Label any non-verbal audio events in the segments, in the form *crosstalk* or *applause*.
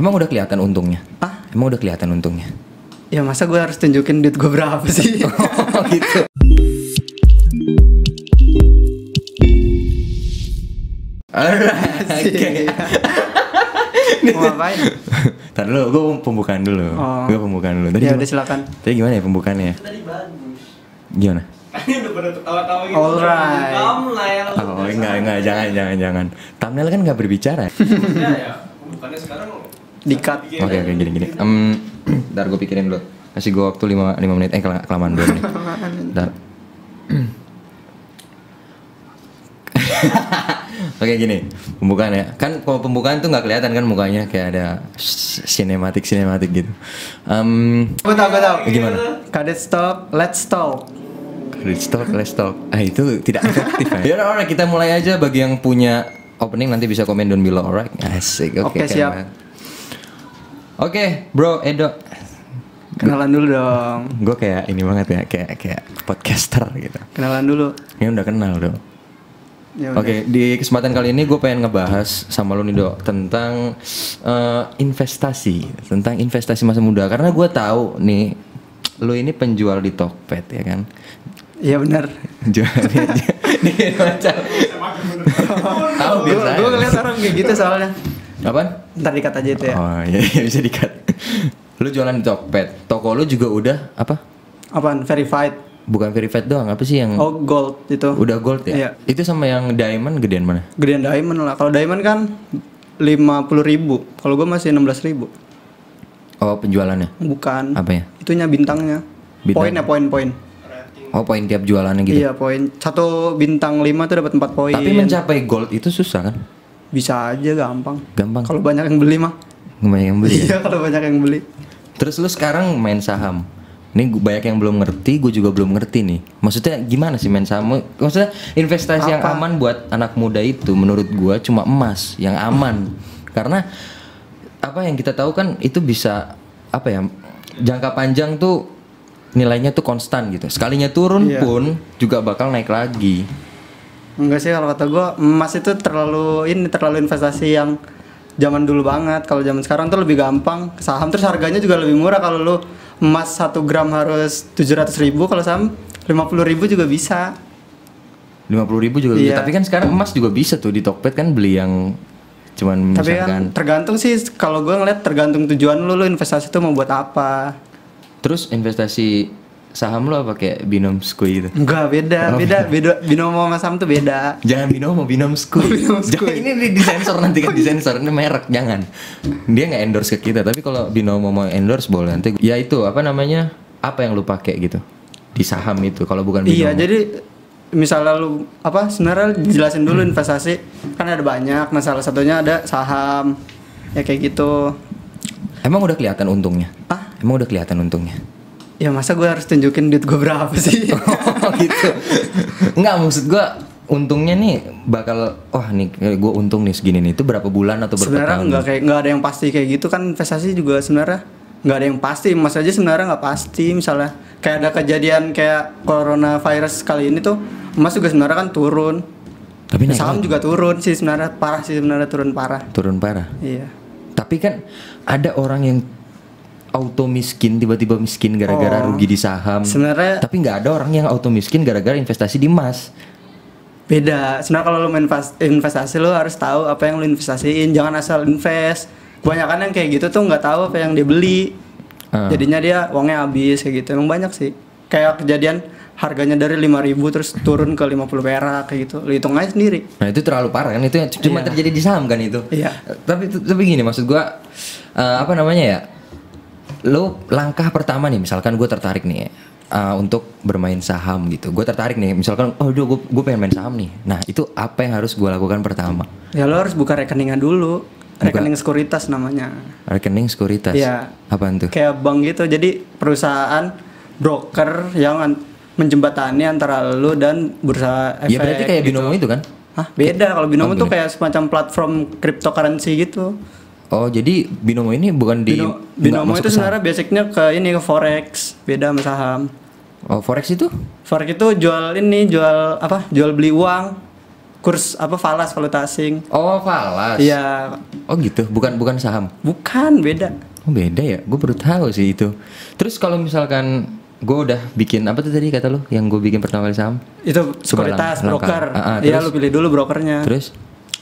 Emang udah kelihatan untungnya? Ah, Emang udah kelihatan untungnya? ya masa gue harus tunjukin duit gue berapa sih? *laughs* Oh gitu. Alright. Oke. Mau ngapain? Ntar dulu, gue pembukaan dulu. Oh. Gue pembukaan dulu. Tadi ya udah silakan. Tadi gimana ya pembukaannya? Tadi bagus. Gimana? Ini udah pada ketawa-tawa gitu. Alright. Kamu lah ya. Oh enggak enggak jangan jangan jangan. Thumbnail kan nggak berbicara. Ya ya. Bukannya sekarang Dikat. Oke oke gini gini. Em, *clears throat* ntar gue pikirin dulu. Kasih gue waktu 5 lima menit. Eh kela- kelamaan 2 menit. *laughs* Ntar. *clears throat* Oke gini, pembukaan ya. Kan kalau pembukaan tuh nggak kelihatan kan mukanya kayak ada sinematik sinematik gitu. Em, Gue tau, gue tau. gimana? Kadet stop, let's talk. Let's talk, let's talk. Ah itu tidak efektif ya. *laughs* Ya udah, kita mulai aja bagi yang punya opening nanti bisa komen down below, alright? Asik, oke. Oke, keren siap. banget. Oke, bro, Edo. Kenalan dulu dong. Gue kayak ini banget ya, kayak kayak podcaster gitu. Kenalan dulu. Ini udah kenal dong. Ya. Oke, di kesempatan kali ini gue pengen ngebahas sama lu nih dok tentang eh, investasi, tentang investasi masa muda. Karena gue tahu nih, lu ini penjual di Tokped ya kan? Iya benar. Jual nih macam. Tahu biasa. Gue ngeliat orang kayak gitu soalnya. Apaan? Ntar dikat aja itu ya. Oh iya, iya bisa dikat. lu jualan di Tokped. Toko lu juga udah apa? Apaan? Verified. Bukan verified doang, apa sih yang Oh gold itu. udah gold ya? Iya. Itu sama yang diamond gedean mana? Gedean diamond lah. Kalau diamond kan 50.000 ribu. Kalau gue masih 16.000 ribu. Oh penjualannya? Bukan. Apa ya? Itunya bintangnya. Bintang. Poinnya poin-poin. Oh poin tiap jualannya gitu. Iya poin. Satu bintang 5 tuh dapat 4 poin. Tapi mencapai gold itu susah kan? Bisa aja gampang. Gampang. Kalau banyak yang beli mah. Banyak yang beli. ya? Iya kalau banyak yang beli. Terus lu sekarang main saham. Ini banyak yang belum ngerti, gue juga belum ngerti nih. Maksudnya gimana sih main saham? Maksudnya investasi yang Apa? aman buat anak muda itu menurut gua cuma emas yang aman. Karena apa yang kita tahu kan itu bisa apa ya? Jangka panjang tuh nilainya tuh konstan gitu. Sekalinya turun Iya. pun juga bakal naik lagi. Enggak sih kalau kata gua emas itu terlalu ini terlalu investasi yang zaman dulu banget. Kalau zaman sekarang tuh lebih gampang. Saham terus harganya juga lebih murah kalau lu emas 1 gram harus 700 ribu kalau saham 50 ribu juga bisa. 50.000 ribu juga bisa. Iya. Tapi kan sekarang emas juga bisa tuh di Tokped kan beli yang cuman Tapi misalkan kan tergantung sih kalau gua ngeliat tergantung tujuan lu lu investasi itu mau buat apa. Terus investasi saham lo apa kayak binom skui gitu? Enggak beda, Oh, beda, beda. Binomo sama saham tuh beda. Jangan binomo, binom skui. *laughs* Binom Jangan, ini di- disensor nanti kan disensor ini merek jangan. Dia nggak endorse ke kita, tapi kalau binomo mau endorse boleh nanti. Ya itu apa namanya? Apa yang lu pakai gitu di saham itu kalau bukan binomo? Iya, jadi misalnya lu apa sebenarnya jelasin dulu investasi kan ada banyak. Nah, salah satunya ada saham. Ya kayak gitu. Emang udah kelihatan untungnya? Ah, Emang udah kelihatan untungnya? Ya masa gue harus tunjukin duit gue berapa sih? *laughs* oh gitu. Enggak maksud gua untungnya nih bakal wah nih gue untung nih segini nih itu berapa bulan atau berapa sebenarnya tahun? nggak kayak nggak ada yang pasti kayak gitu kan investasi juga sebenarnya nggak ada yang pasti emas aja sebenarnya nggak pasti misalnya kayak ada kejadian kayak coronavirus kali ini tuh emas juga sebenarnya kan turun Tapi naik saham lagi. juga turun sih sebenarnya parah sih sebenarnya turun parah turun parah. iya Tapi kan ada orang yang auto miskin tiba-tiba miskin gara-gara Oh. rugi di saham. sebenarnya Tapi nggak ada orang yang auto miskin gara-gara investasi di emas. beda sebenarnya kalau lu main invest- investasi lu harus tahu apa yang lu investasiin jangan asal invest kebanyakan yang kayak gitu tuh nggak tahu apa yang dia beli Ah. jadinya dia uangnya habis kayak gitu emang banyak sih kayak kejadian harganya dari 5000 terus turun ke 50 perak kayak gitu lu hitung aja sendiri Nah itu terlalu parah kan itu cuma Iya. terjadi di saham kan itu. Iya. Tapi tapi gini maksud gua eh, apa namanya ya? Lo langkah pertama nih misalkan gue tertarik nih eh, untuk bermain saham gitu. Gue tertarik nih misalkan oh gue gue pengen main saham nih. Nah itu apa yang harus gue lakukan pertama? ya lo harus buka rekeningnya dulu rekening sekuritas namanya Rekening sekuritas. Iya. Apaan tuh? kayak bank gitu jadi perusahaan broker yang an- menjembatani antara lu dan bursa efek Ya berarti kayak gitu. binomo itu kan? Hah, beda kalau binomo Oh, tuh kayak semacam platform cryptocurrency gitu. Oh jadi binomo ini bukan di Bino- binomo itu sebenarnya basicnya ke ini ke forex, beda sama saham. Oh forex itu? Forex itu jual ini, jual apa? Jual beli uang. kurs apa falas valuta asing. Oh, falas. Iya, Oh gitu, bukan bukan saham. bukan beda. Oh beda ya, gue baru tahu sih itu. Terus kalau misalkan gue udah bikin apa tuh tadi kata lu yang gue bikin pertama kali saham? Itu sekuritas broker. Ah, ah, Iya, lu pilih dulu brokernya. Terus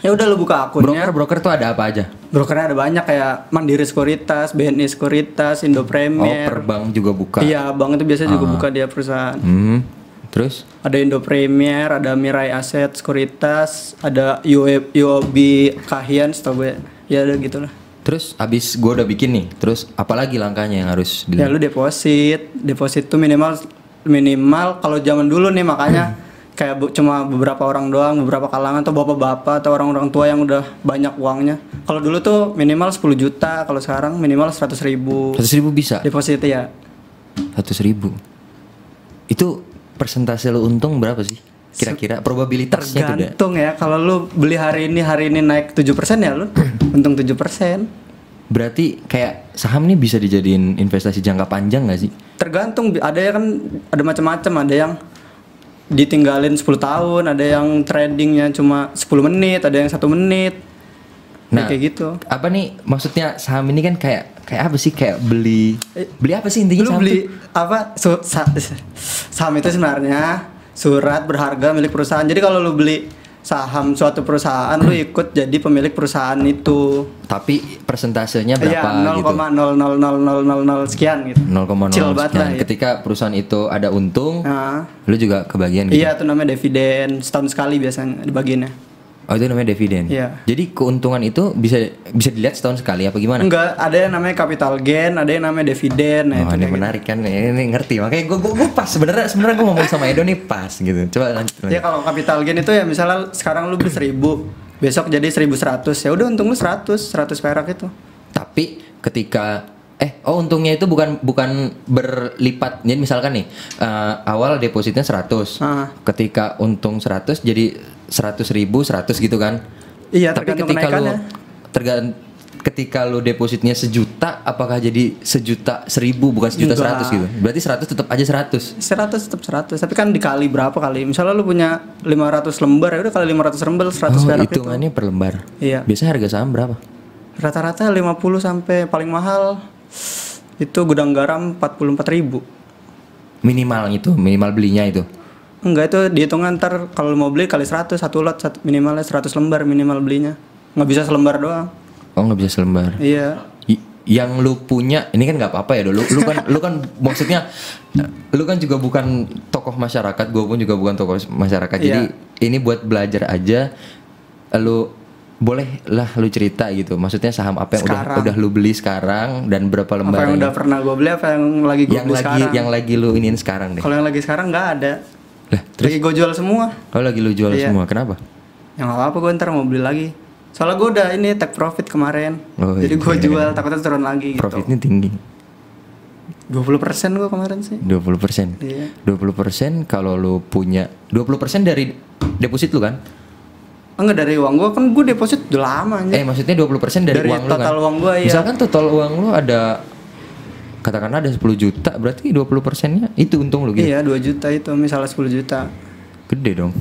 Ya udah lu buka akunnya. broker broker tuh ada apa aja? Brokernya ada banyak kayak Mandiri Sekuritas, BNI Sekuritas, Indo Oh Premier. per bank juga buka. Iya, bank itu biasanya juga buka dia perusahaan. Hmm. Terus Ada Indo Premier, ada Mirai Aset Sekuritas, ada UOB, UOB Kahian, setahu gue. Ya udah gitu lah. terus abis gue udah bikin nih, terus apalagi langkahnya yang harus Ya dilihat? lu deposit, deposit tuh minimal minimal kalau zaman dulu nih makanya *clears throat* kayak bu- cuma beberapa orang doang, beberapa kalangan atau bapak-bapak atau orang-orang tua yang udah banyak uangnya. Kalau dulu tuh minimal 10 juta, kalau sekarang minimal 100 ribu Seratus ribu bisa? deposit ya. Seratus ribu. Itu persentase lo untung berapa sih? Kira-kira probabilitasnya. Tergantung ya, kalau lu beli hari ini hari ini naik 7% ya lu *clears throat* untung 7%. Berarti kayak saham nih bisa dijadiin investasi jangka panjang gak sih? Tergantung ada ya kan ada macam-macam, ada yang ditinggalin 10 tahun, ada yang tradingnya cuma 10 menit, ada yang satu menit. Nah, kayak gitu. Apa nih maksudnya saham ini kan kayak kayak apa sih kayak beli beli apa sih intinya Lu saham beli tuh? apa su- sa- saham itu sebenarnya surat berharga milik perusahaan. Jadi kalau lu beli saham suatu perusahaan, lu ikut jadi pemilik perusahaan itu. Tapi persentasenya Iya, berapa gitu? 0,0000000 sekian gitu. 0,0 Kecil banget sekian. lah ya. Ketika perusahaan itu ada untung, Nah, lu juga kebagian gitu. iya itu namanya dividen, setahun sekali biasanya dibagiinnya. Oh itu namanya dividen. Iya. Jadi keuntungan itu bisa bisa dilihat setahun sekali apa gimana? Enggak, ada yang namanya capital gain, ada yang namanya dividen. oh Nah, itu ini kayak menarik kan, ini, ini ngerti. Makanya gue gue pas sebenarnya sebenarnya gue ngomong sama Edo nih pas gitu. Coba lanjut. gitu. Ya kalau capital gain itu ya misalnya sekarang lu beli 1000, besok jadi 1100. Ya udah untung lu 100, 100 perak itu. Tapi ketika eh oh untungnya itu bukan bukan berlipat. Jadi misalkan nih eh, awal depositnya 100. Ah. Ketika untung 100 jadi 100 ribu 100 gitu kan. Iya, Tapi tergantung ketika lu kenaikannya. tergan ketika lu depositnya sejuta apakah jadi sejuta seribu bukan sejuta Enggak. seratus gitu berarti seratus tetap aja seratus 100 tetap 100, tapi kan dikali berapa kali? Misalnya lu punya 500 lembar ya udah kali 500 lembar 100 oh perak itu. hitungannya per lembar Iya. biasanya harga saham berapa Rata-rata 50 sampai paling mahal itu gudang garam 44.000 ribu. minimal itu minimal belinya itu Enggak itu dihitungan ntar kalau mau beli kali 100 satu lot satu, minimalnya 100 lembar minimal belinya. Nggak bisa selembar doang. oh nggak bisa selembar Iya. I- yang lu punya ini kan nggak apa-apa ya dulu lu kan lu kan *laughs* maksudnya lu kan juga bukan tokoh masyarakat gue pun juga bukan tokoh masyarakat jadi Iya. ini buat belajar aja lu boleh lah lu cerita gitu maksudnya saham apa yang udah Sekarang. udah lu beli sekarang dan berapa Apa lembar yang udah pernah gue beli apa yang lagi gue yang beli lagi sekarang? yang lagi lu iniin sekarang deh Kalau yang lagi sekarang nggak ada. Lah Lagi gue jual semua. oh lagi lu jual Iya. semua kenapa Ya nggak apa-apa gue ntar mau beli lagi. Soalnya gue udah ini take profit kemarin. Oh, Jadi gue iya. jual takutnya turun lagi gitu. profitnya tinggi 20% gue kemarin sih. 20% persen Iya. 20% kalau lu punya 20% dari deposit lu kan Enggak dari uang gue kan gue deposit udah lama aja. Eh maksudnya 20% dari, Dari uang lu total kan? uang gua, iya. Misalkan total uang lu ada katakanlah ada 10 juta, berarti 20 persennya itu untung lu gitu. Iya 2 juta itu misalnya 10 juta. Gede dong.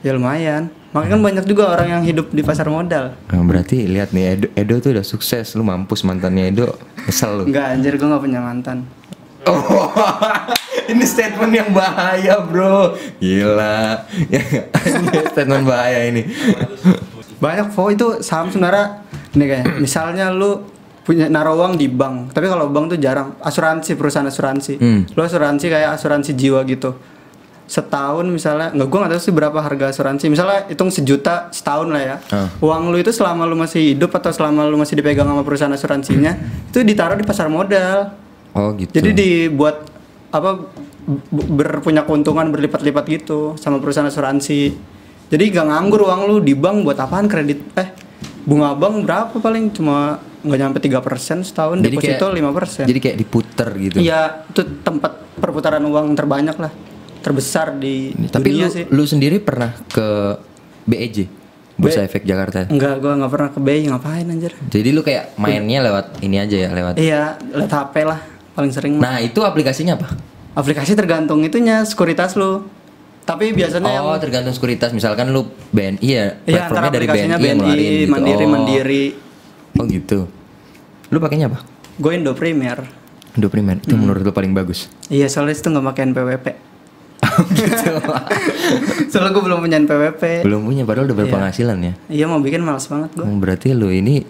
Ya lumayan. Makanya kan banyak juga orang yang hidup di pasar modal. Nah, berarti lihat nih Edo, Edo tuh udah sukses, lu mampus mantannya Edo, kesel lu. Enggak anjir gue gak punya mantan. Oh, *laughs* ini statement yang bahaya bro, gila. ini statement bahaya ini. Banyak kok itu saham sebenarnya ini kayak misalnya lu punya naruh uang di bank, tapi kalau bank tuh jarang. Asuransi perusahaan asuransi. Hmm. Lu asuransi kayak asuransi jiwa gitu. Setahun misalnya, nggak gua nggak tahu sih berapa harga asuransi. Misalnya hitung sejuta setahun lah ya. Ah. Uang lu itu selama lu masih hidup atau selama lu masih dipegang sama perusahaan asuransinya, itu ditaruh di pasar modal. Oh gitu. Jadi dibuat apa berpunya keuntungan berlipat-lipat gitu sama perusahaan asuransi. Jadi gak nganggur uang lu di bank buat apaan kredit eh bunga bank berapa paling cuma nggak nyampe 3% setahun Jadi deposito kayak- 5%. Jadi kayak diputer gitu. Iya, itu tempat perputaran uang terbanyak lah. Terbesar di Tapi lu, dunia sih. lu sendiri pernah ke BEJ, Bursa Efek Jakarta. Enggak, gua nggak pernah ke BI ngapain anjir. Jadi lu kayak mainnya lewat ini aja ya, lewat. Iya, lihat HP lah paling sering. Nah, itu aplikasinya apa? Aplikasi tergantung itunya sekuritas lu. Tapi biasanya yang Oh, tergantung sekuritas. Misalkan lu BNI ya, Iya, platformnya dari aplikasinya BNI, yang BNI, gitu. Mandiri, oh. Mandiri. Oh gitu. Lu pakainya apa? Gue Indo Premier. Indo Primer. Itu menurut lu paling bagus. Iya, soalnya itu nggak pakai NPWP. gitu. *laughs* soalnya gue belum punya NPWP. Belum punya padahal udah berpenghasilan ya. Iya, mau bikin males banget gue. Oh, berarti lu ini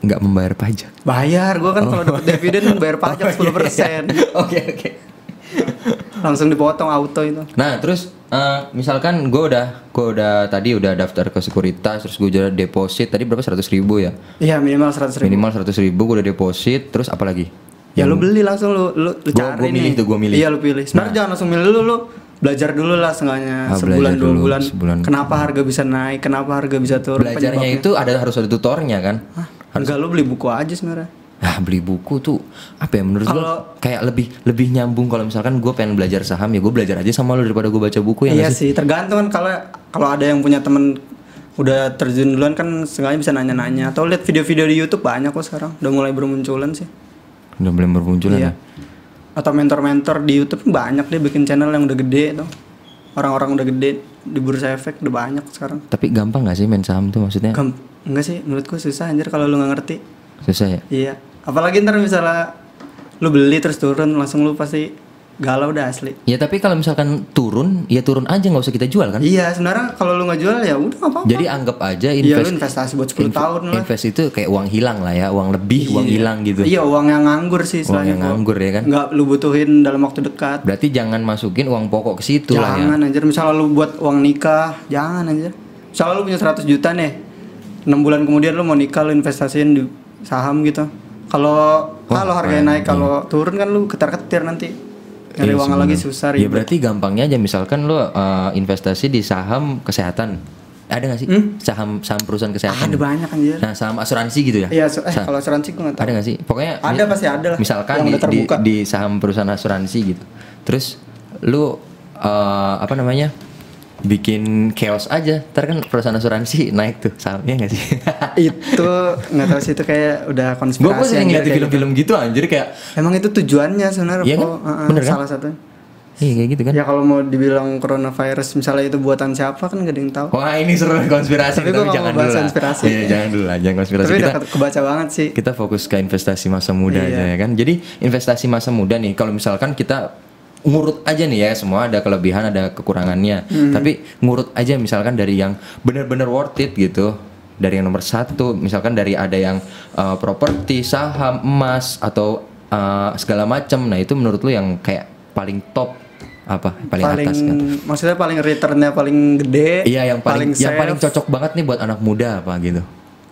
nggak membayar pajak. Bayar, gue kan kalau dapat dividen *laughs* bayar pajak 10%. *laughs* Oke, oke. Langsung dipotong auto itu. Nah, terus eh, misalkan gue udah gue udah tadi udah daftar ke sekuritas, terus gue udah deposit tadi berapa seratus ribu ya? Iya, minimal 100 ribu. Minimal seratus ribu gue udah deposit, terus apa lagi? Ya lu beli langsung lu lu, lu Gua- cari gua milih nih. tuh, gua milih. Iya lu pilih. Sebenarnya jangan langsung milih dulu lu belajar dulu lah setengahnya Ah, sebulan dua dulu, bulan. sebulan. Kenapa harga bisa naik? Kenapa harga bisa turun? Belajarnya itu ada harus ada tutornya kan? Hah? Enggak lu beli buku aja sebenarnya. Ah beli buku tuh apa ya menurut gue Kalau- kayak lebih lebih nyambung kalau misalkan gue pengen belajar saham ya gue belajar aja sama lo daripada gue baca buku ya iya sih? tergantung kan kalau kalau ada yang punya temen udah terjun duluan kan sengaja bisa nanya-nanya atau lihat video-video di YouTube banyak kok sekarang udah mulai bermunculan sih. Udah mulai bermunculan Iya. ya. Atau mentor-mentor di YouTube banyak deh bikin channel yang udah gede tuh. Orang-orang udah gede di bursa efek udah banyak sekarang. Tapi gampang nggak sih main saham tuh maksudnya? Gam enggak sih menurutku susah anjir kalau lu nggak ngerti. Susah ya? Iya. Apalagi ntar misalnya lu beli terus turun langsung lu pasti galau udah asli. Ya tapi kalau misalkan turun ya turun aja nggak usah kita jual kan? Iya sebenarnya kalau lu nggak jual ya udah nggak apa-apa. Jadi anggap aja Iya invest lu investasi buat 10 tahun lah. invest itu kayak uang hilang lah ya, uang lebih, uang Iya. hilang gitu. Iya uang yang nganggur sih Uang yang nganggur ya kan? Nggak lu butuhin dalam waktu dekat. Berarti jangan masukin uang pokok ke situ lah ya. jangan anjir misalnya lu buat uang nikah, jangan anjir. Misalnya lu punya 100 juta nih. 6 bulan kemudian lu mau nikah lu investasiin di saham gitu. Kalau kalau harganya naik kalau turun kan lu ketar-ketir nanti. Nyari Iya, uang lagi susah Ya ribet. berarti gampangnya aja misalkan lo uh, investasi di saham kesehatan. Ada nggak sih saham saham perusahaan kesehatan? Hmm? Ada banyak anjir. Nah, saham asuransi gitu ya? Iya, so- eh kalau asuransi gua nggak tahu. ada nggak sih? Pokoknya Ada, pasti ada lah. Misalkan di, di di saham perusahaan asuransi gitu. Terus lu uh, apa namanya? Bikin chaos aja. Ntar kan perusahaan asuransi naik tuh sahamnya nggak sih? *laughs* itu nggak tahu sih itu kayak udah konspirasi. gue sering di kayak film-film gitu anjir kayak gitu. Emang itu tujuannya sebenarnya Iya kan? Po. Heeh, Bener kan? Salah satu. Iya kayak gitu kan. Ya kalau mau dibilang coronavirus misalnya itu buatan siapa kan gak ada yang tahu. Wah ini seru konspirasi Tapi tapi, jangan dulu lah. konspirasi. Iya jangan dulu lah, jangan konspirasi Tapi kita. udah ke- kebaca banget sih. kita fokus ke investasi masa muda Iya. aja ya kan. Jadi investasi masa muda nih, kalau misalkan kita ngurut aja nih ya, semua ada kelebihan ada kekurangannya. Hmm. Tapi ngurut aja misalkan dari yang benar-benar worth it gitu, dari yang nomor satu, misalkan dari ada yang uh, properti, saham, emas atau uh, segala macam. Nah itu menurut lu yang kayak paling top apa? Paling, atas kan? maksudnya paling returnnya paling gede. Iya yang paling, yang safe. paling cocok banget nih buat anak muda apa gitu.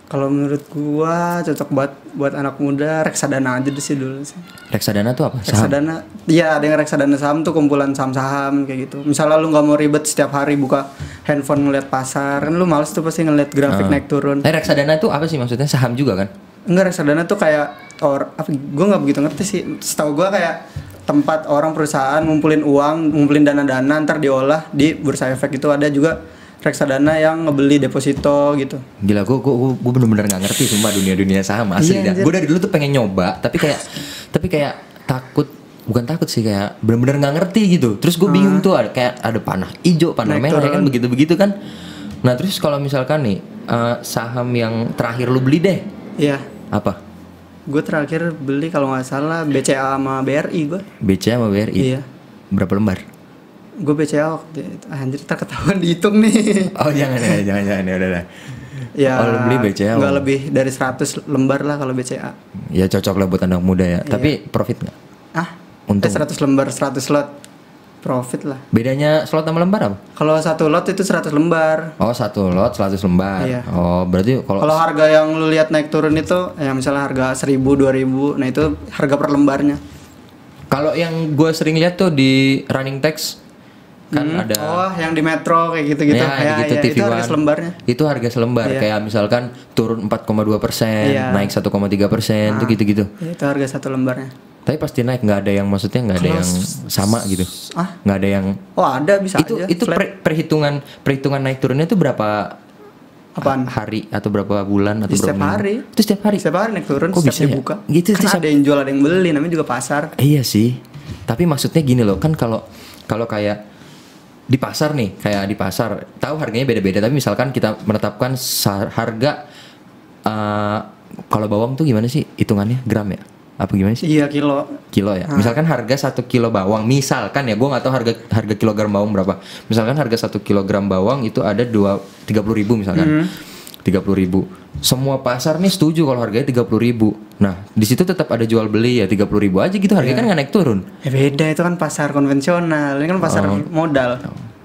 Kalau menurut gua cocok buat buat anak muda reksadana aja deh sih dulu sih. Reksadana tuh apa? Saham. Reksadana, iya ada yang reksadana saham tuh kumpulan saham-saham kayak gitu. Misalnya lu nggak mau ribet setiap hari buka handphone ngeliat pasar, kan lu males tuh pasti ngeliat grafik naik turun. Eh, reksadana itu apa sih maksudnya? Saham juga kan? Enggak reksadana tuh kayak or apa gue nggak begitu ngerti sih. Setahu gua kayak tempat orang perusahaan ngumpulin uang, ngumpulin dana-dana ntar diolah di bursa efek itu ada juga reksadana yang ngebeli deposito gitu. Gila, gue gue gue bener-bener nggak ngerti sumpah dunia-dunia saham asli Iya, dah. Gue dari dulu tuh pengen nyoba, tapi kayak tapi kayak takut bukan takut sih kayak bener-bener nggak ngerti gitu. Terus gue bingung tuh ada kayak ada panah hijau, panah Ah. Naik merah ya kan begitu-begitu kan. Nah terus kalau misalkan nih eh, saham yang terakhir lu beli deh Iya. apa? Gue terakhir beli kalau nggak salah BCA sama BRI gue. BCA sama BRI? Iya. Berapa lembar? Gue BCA waktu itu. Anjir tak ketahuan dihitung nih. Oh jangan ya, jangan jangan ya udah dah. ya. Oh, lu beli BCA, Nggak lebih dari 100 lembar lah kalau BCA. Ya cocok lah buat anak muda ya. Tapi profit nggak? Ah, Untung. eh, 100 lembar 100 lot profit lah. Bedanya slot sama lembar apa? Kalau satu lot itu 100 lembar. Oh satu lot 100 lembar. Iya. Oh berarti kalau Kalau harga yang lu lihat naik turun itu, ya misalnya harga 1000 2000, nah itu harga per lembarnya. kalau yang gue sering lihat tuh di running text kan Hmm. ada Oh, yang di metro kayak gitu-gitu. Ya, gitu, ya, TV itu harga One. selembarnya. Itu harga selembar Iya. kayak misalkan turun 4,2 persen, Iya. naik 1,3 persen, tuh gitu-gitu. Ya, itu harga satu lembarnya. Tapi pasti naik nggak ada yang maksudnya nggak ada yang sama gitu. Ah, Nggak ada yang oh ada bisa itu aja. itu flat. per- perhitungan perhitungan naik turunnya itu berapa Apaan? hari atau berapa bulan atau Ya, berapa setiap minggu? hari. Itu setiap hari. Setiap hari naik turun, Kok setiap bisa ya? dibuka. Gitu, kan setiap- ada yang jual, ada yang beli, namanya juga pasar. Iya sih. Tapi maksudnya gini loh, kan kalau kalau kayak di pasar nih, kayak di pasar, tahu harganya beda-beda. Tapi misalkan kita menetapkan harga eh, kalau bawang tuh gimana sih hitungannya gram ya? Apa gimana sih? Iya kilo. Kilo ya. Misalkan harga satu kilo bawang, misalkan ya, gue nggak tahu harga harga kilogram bawang berapa. Misalkan harga satu kilogram bawang itu ada dua tiga puluh ribu misalkan. Tiga puluh ribu. Semua pasar nih setuju kalau harganya tiga puluh ribu. Nah, di situ tetap ada jual beli ya tiga puluh ribu aja gitu. Harganya kan nggak naik turun. Ya beda itu kan pasar konvensional. Ini kan pasar Oh. modal.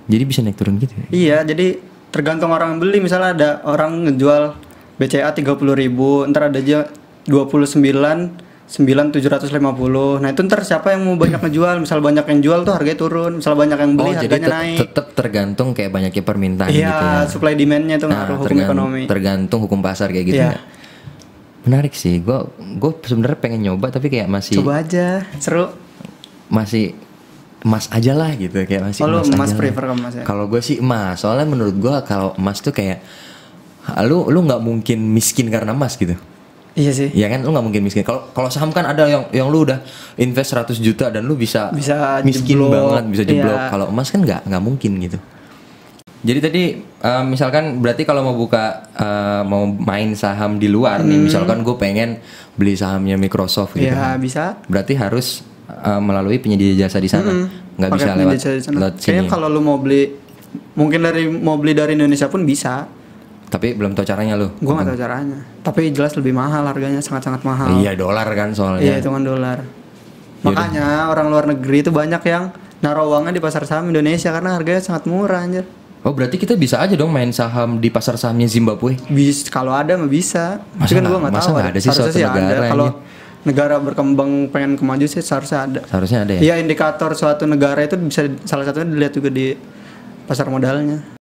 Jadi bisa naik turun gitu ya. Iya, jadi tergantung orang beli. Misalnya ada orang ngejual BCA 30.000 ribu, ntar ada aja 29 9750. Nah, itu ntar siapa yang mau banyak ngejual? Misal banyak yang jual tuh harganya turun, misal banyak yang beli oh, jadi harganya tet- naik. tetap tergantung kayak banyaknya permintaan Iya, gitu ya. supply demand-nya tuh Nah, ngaruh hukum tergan- ekonomi. tergantung hukum pasar kayak gitu Iya. ya. Menarik sih. Gue gue sebenarnya pengen nyoba tapi kayak masih Coba aja, seru. masih emas aja lah gitu kayak masih Oh, lu emas, prefer ke emas ya? Kalau gue sih emas. Soalnya menurut gue kalau emas tuh kayak ah, lu lu nggak mungkin miskin karena emas gitu. Iya sih. Ya kan lu nggak mungkin miskin. Kalau kalau saham kan ada yang yang lu udah invest 100 juta dan lu bisa Bisa miskin jeblok. banget, bisa jeblok. Iya. Kalau emas kan nggak nggak mungkin gitu. Jadi tadi eh, misalkan berarti kalau mau buka eh, mau main saham di luar nih, misalkan gue pengen beli sahamnya Microsoft gitu. Iya, bisa. Berarti harus eh, melalui penyedia jasa di sana. Nggak Pakai bisa lewat lewat Kayaknya kalau lu mau beli mungkin dari mau beli dari Indonesia pun bisa. Tapi belum tahu caranya lu. Gua nggak tahu caranya. Tapi jelas lebih mahal harganya sangat-sangat mahal. Iya dolar kan soalnya. Iya hitungan dolar. Makanya orang luar negeri itu banyak yang naruh uangnya di pasar saham Indonesia karena harganya sangat murah anjir. Oh berarti kita bisa aja dong main saham di pasar sahamnya Zimbabwe. Bis kalau ada mah bisa. Masa kan gua nggak masa tahu. ada sih suatu negara ada. Kalau negara berkembang pengen kemaju sih seharusnya ada. Seharusnya ada ya. Iya indikator suatu negara itu bisa salah satunya dilihat juga di pasar modalnya.